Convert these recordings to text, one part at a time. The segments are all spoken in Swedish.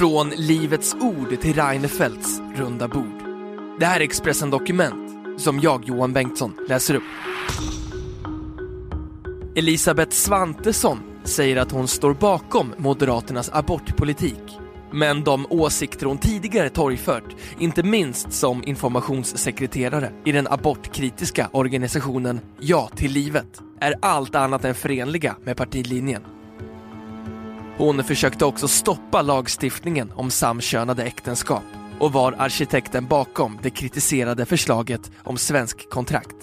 Från Livets Ord till Reinefeldts runda bord. Det här är Expressen Dokument som jag, Johan Bengtsson, läser upp. Elisabeth Svantesson säger att hon står bakom Moderaternas abortpolitik. Men de åsikter hon tidigare torgfört, inte minst som informationssekreterare i den abortkritiska organisationen Ja till livet, är allt annat än förenliga med partilinjen. Hon försökte också stoppa lagstiftningen om samkönade äktenskap och var arkitekten bakom det kritiserade förslaget om svensk kontrakt.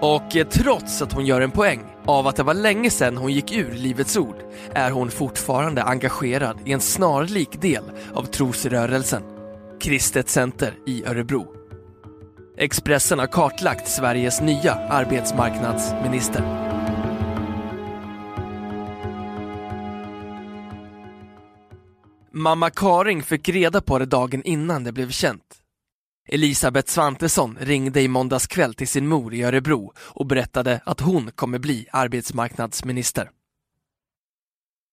Och eh, trots att hon gör en poäng av att det var länge sedan hon gick ur Livets Ord är hon fortfarande engagerad i en snarlik del av trosrörelsen, Kristet Center i Örebro. Expressen har kartlagt Sveriges nya arbetsmarknadsminister. Mamma Karin fick reda på det dagen innan det blev känt. Elisabeth Svantesson ringde i måndags kväll till sin mor i Örebro och berättade att hon kommer bli arbetsmarknadsminister.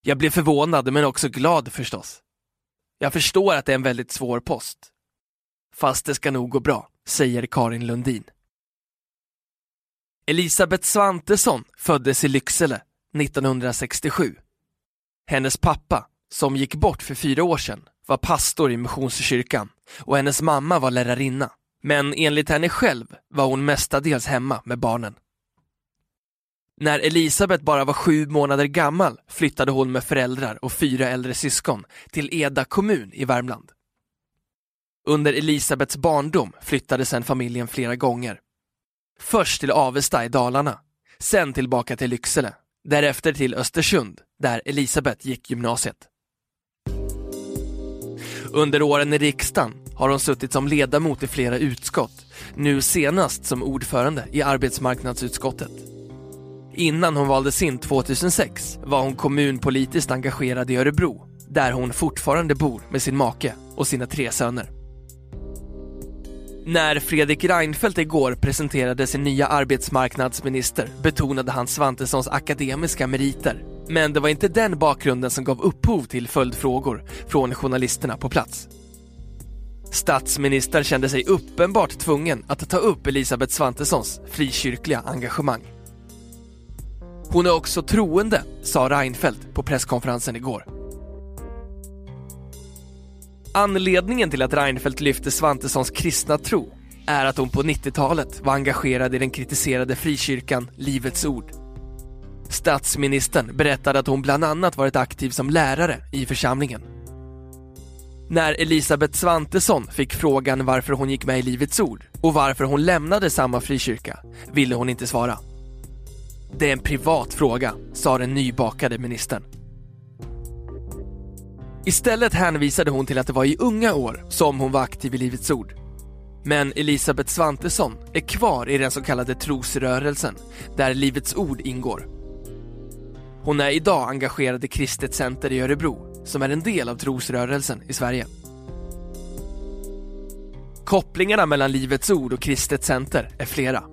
Jag blev förvånad men också glad förstås. Jag förstår att det är en väldigt svår post. Fast det ska nog gå bra, säger Karin Lundin. Elisabeth Svantesson föddes i Lycksele 1967. Hennes pappa, som gick bort för fyra år sedan, var pastor i Missionskyrkan och hennes mamma var lärarinna. Men enligt henne själv var hon mestadels hemma med barnen. När Elisabet bara var sju månader gammal flyttade hon med föräldrar och fyra äldre syskon till Eda kommun i Värmland. Under Elisabets barndom flyttade sedan familjen flera gånger. Först till Avesta i Dalarna, sen tillbaka till Lycksele, därefter till Östersund där Elisabet gick gymnasiet. Under åren i riksdagen har hon suttit som ledamot i flera utskott, nu senast som ordförande i arbetsmarknadsutskottet. Innan hon valdes in 2006 var hon kommunpolitiskt engagerad i Örebro, där hon fortfarande bor med sin make och sina tre söner. När Fredrik Reinfeldt igår presenterade sin nya arbetsmarknadsminister betonade han Svantessons akademiska meriter men det var inte den bakgrunden som gav upphov till följdfrågor från journalisterna på plats. Statsministern kände sig uppenbart tvungen att ta upp Elisabeth Svantessons frikyrkliga engagemang. Hon är också troende, sa Reinfeldt på presskonferensen igår. Anledningen till att Reinfeldt lyfte Svantessons kristna tro är att hon på 90-talet var engagerad i den kritiserade frikyrkan Livets Ord. Statsministern berättade att hon bland annat varit aktiv som lärare i församlingen. När Elisabeth Svantesson fick frågan varför hon gick med i Livets Ord och varför hon lämnade samma frikyrka ville hon inte svara. Det är en privat fråga, sa den nybakade ministern. Istället hänvisade hon till att det var i unga år som hon var aktiv i Livets Ord. Men Elisabeth Svantesson är kvar i den så kallade trosrörelsen, där Livets Ord ingår. Hon är idag engagerad i Kristet Center i Örebro, som är en del av trosrörelsen i Sverige. Kopplingarna mellan Livets Ord och Kristet Center är flera.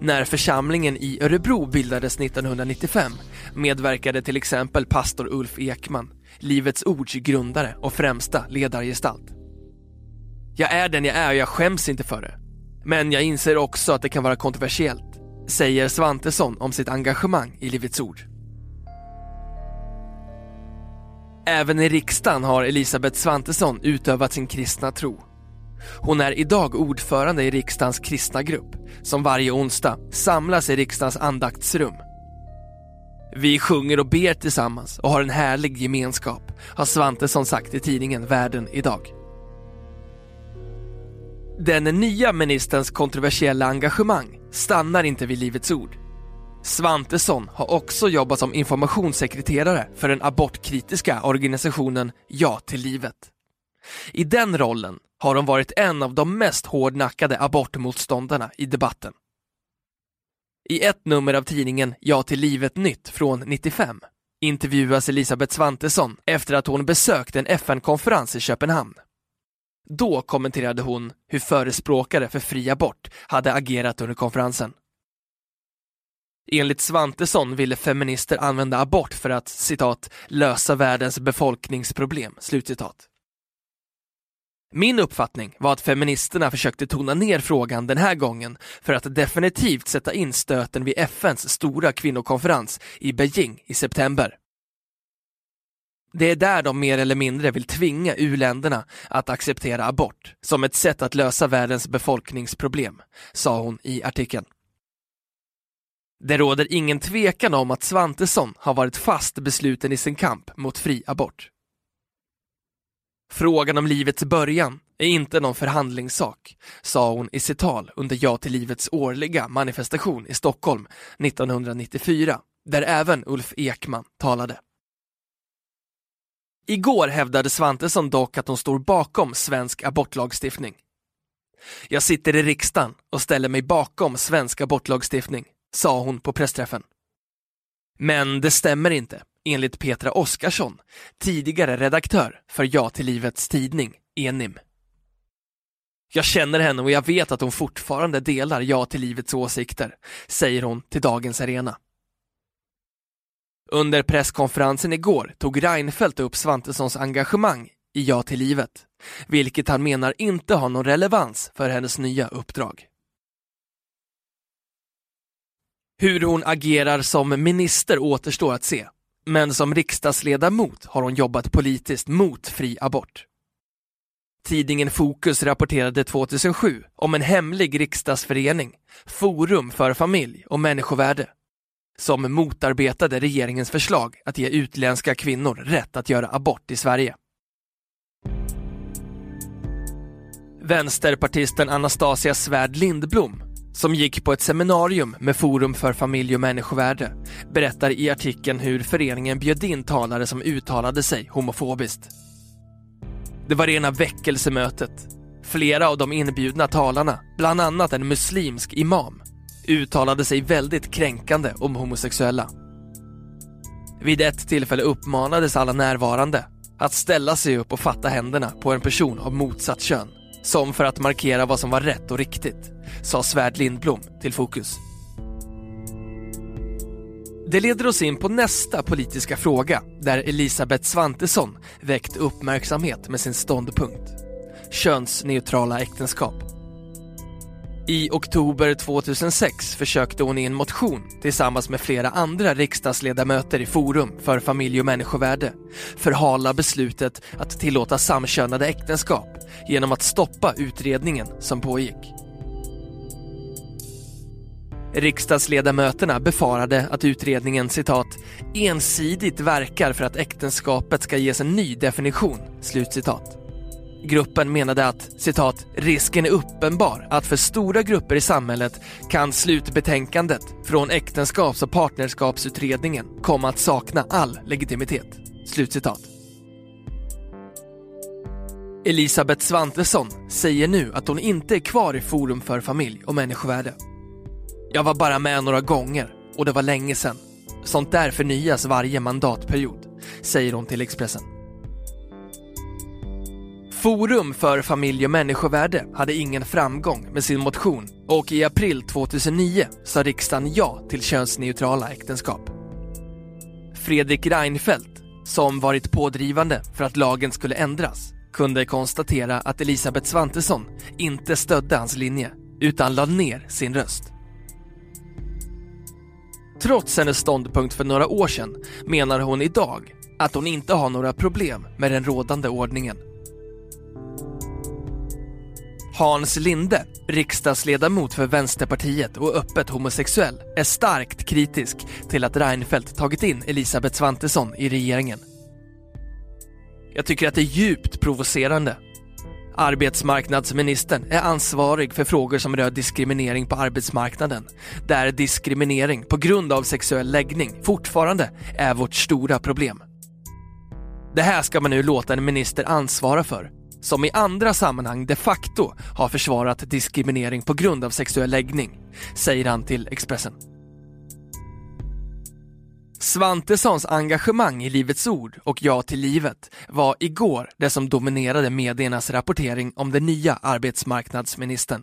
När församlingen i Örebro bildades 1995 medverkade till exempel pastor Ulf Ekman, Livets Ords grundare och främsta ledargestalt. Jag är den jag är och jag skäms inte för det. Men jag inser också att det kan vara kontroversiellt, säger Svantesson om sitt engagemang i Livets Ord. Även i riksdagen har Elisabeth Svantesson utövat sin kristna tro. Hon är idag ordförande i riksdagens kristna grupp som varje onsdag samlas i riksdagens andaktsrum. Vi sjunger och ber tillsammans och har en härlig gemenskap, har Svantesson sagt i tidningen Världen idag. Den nya ministerns kontroversiella engagemang stannar inte vid Livets Ord. Svantesson har också jobbat som informationssekreterare för den abortkritiska organisationen Ja till livet. I den rollen har hon varit en av de mest hårdnackade abortmotståndarna i debatten. I ett nummer av tidningen Ja till livet nytt från 95 intervjuas Elisabeth Svantesson efter att hon besökt en FN-konferens i Köpenhamn. Då kommenterade hon hur förespråkare för fri abort hade agerat under konferensen. Enligt Svantesson ville feminister använda abort för att citat, lösa världens befolkningsproblem. Slutcitat. Min uppfattning var att feministerna försökte tona ner frågan den här gången för att definitivt sätta in stöten vid FNs stora kvinnokonferens i Beijing i september. Det är där de mer eller mindre vill tvinga u-länderna att acceptera abort som ett sätt att lösa världens befolkningsproblem, sa hon i artikeln. Det råder ingen tvekan om att Svantesson har varit fast besluten i sin kamp mot fri abort. Frågan om livets början är inte någon förhandlingssak, sa hon i sitt tal under Ja till livets årliga manifestation i Stockholm 1994, där även Ulf Ekman talade. Igår hävdade Svantesson dock att hon står bakom svensk abortlagstiftning. Jag sitter i riksdagen och ställer mig bakom svensk abortlagstiftning, sa hon på pressträffen. Men det stämmer inte, enligt Petra Oskarsson, tidigare redaktör för Ja till livets tidning, Enim. Jag känner henne och jag vet att hon fortfarande delar Ja till livets åsikter, säger hon till Dagens Arena. Under presskonferensen igår tog Reinfeldt upp Svantessons engagemang i Ja till livet, vilket han menar inte har någon relevans för hennes nya uppdrag. Hur hon agerar som minister återstår att se, men som riksdagsledamot har hon jobbat politiskt mot fri abort. Tidningen Fokus rapporterade 2007 om en hemlig riksdagsförening, Forum för familj och människovärde, som motarbetade regeringens förslag att ge utländska kvinnor rätt att göra abort i Sverige. Vänsterpartisten Anastasia Svärd Lindblom, som gick på ett seminarium med Forum för familj och människovärde, berättar i artikeln hur föreningen bjöd in talare som uttalade sig homofobiskt. Det var rena väckelsemötet. Flera av de inbjudna talarna, bland annat en muslimsk imam, uttalade sig väldigt kränkande om homosexuella. Vid ett tillfälle uppmanades alla närvarande att ställa sig upp och fatta händerna på en person av motsatt kön, som för att markera vad som var rätt och riktigt, sa Svärd Lindblom till Fokus. Det leder oss in på nästa politiska fråga där Elisabeth Svantesson väckt uppmärksamhet med sin ståndpunkt. Könsneutrala äktenskap. I oktober 2006 försökte hon i en motion tillsammans med flera andra riksdagsledamöter i Forum för familj och människovärde förhala beslutet att tillåta samkönade äktenskap genom att stoppa utredningen som pågick. Riksdagsledamöterna befarade att utredningen citat ensidigt verkar för att äktenskapet ska ges en ny definition. Slutcitat. Gruppen menade att citat risken är uppenbar att för stora grupper i samhället kan slutbetänkandet från äktenskaps och partnerskapsutredningen komma att sakna all legitimitet. Slutcitat. Elisabeth Svantesson säger nu att hon inte är kvar i Forum för familj och människovärde. Jag var bara med några gånger och det var länge sedan. Sånt där förnyas varje mandatperiod, säger hon till Expressen. Forum för familj och människovärde hade ingen framgång med sin motion och i april 2009 sa riksdagen ja till könsneutrala äktenskap. Fredrik Reinfeldt, som varit pådrivande för att lagen skulle ändras, kunde konstatera att Elisabeth Svantesson inte stödde hans linje utan lade ner sin röst. Trots hennes ståndpunkt för några år sedan menar hon idag att hon inte har några problem med den rådande ordningen. Hans Linde, riksdagsledamot för Vänsterpartiet och öppet homosexuell, är starkt kritisk till att Reinfeldt tagit in Elisabeth Svantesson i regeringen. Jag tycker att det är djupt provocerande. Arbetsmarknadsministern är ansvarig för frågor som rör diskriminering på arbetsmarknaden, där diskriminering på grund av sexuell läggning fortfarande är vårt stora problem. Det här ska man nu låta en minister ansvara för, som i andra sammanhang de facto har försvarat diskriminering på grund av sexuell läggning, säger han till Expressen. Svantessons engagemang i Livets Ord och Ja till livet var igår det som dominerade mediernas rapportering om den nya arbetsmarknadsministern.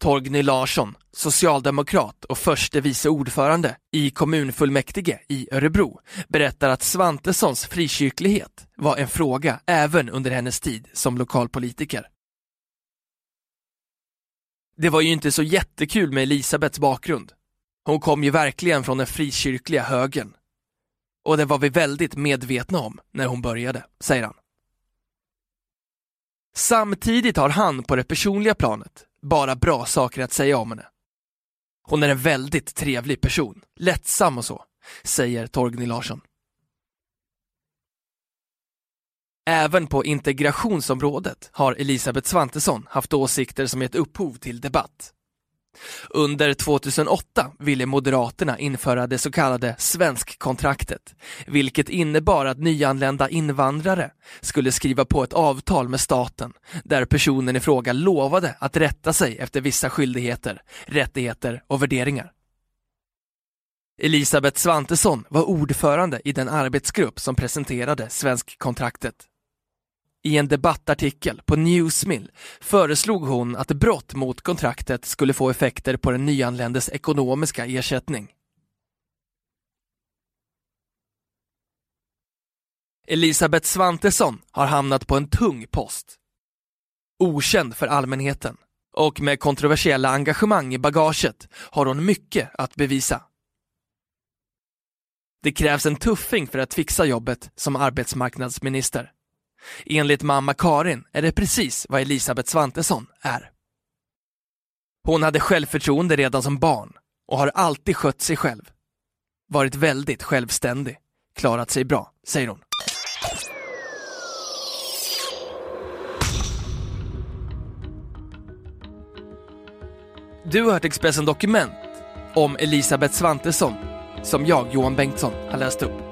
Torgny Larsson, socialdemokrat och förste vice ordförande i kommunfullmäktige i Örebro, berättar att Svantessons frikyrklighet var en fråga även under hennes tid som lokalpolitiker. Det var ju inte så jättekul med Elisabeths bakgrund. Hon kom ju verkligen från den frikyrkliga högen. Och det var vi väldigt medvetna om när hon började, säger han. Samtidigt har han på det personliga planet bara bra saker att säga om henne. Hon är en väldigt trevlig person, lättsam och så, säger Torgny Larsson. Även på integrationsområdet har Elisabeth Svantesson haft åsikter som gett upphov till debatt. Under 2008 ville Moderaterna införa det så kallade svenskkontraktet, vilket innebar att nyanlända invandrare skulle skriva på ett avtal med staten där personen i fråga lovade att rätta sig efter vissa skyldigheter, rättigheter och värderingar. Elisabeth Svantesson var ordförande i den arbetsgrupp som presenterade svenskkontraktet. I en debattartikel på Newsmill föreslog hon att brott mot kontraktet skulle få effekter på den nyanländes ekonomiska ersättning. Elisabeth Svantesson har hamnat på en tung post. Okänd för allmänheten och med kontroversiella engagemang i bagaget har hon mycket att bevisa. Det krävs en tuffing för att fixa jobbet som arbetsmarknadsminister. Enligt mamma Karin är det precis vad Elisabeth Svantesson är. Hon hade självförtroende redan som barn och har alltid skött sig själv. Varit väldigt självständig, klarat sig bra, säger hon. Du har hört Expressen Dokument om Elisabeth Svantesson som jag, Johan Bengtsson, har läst upp.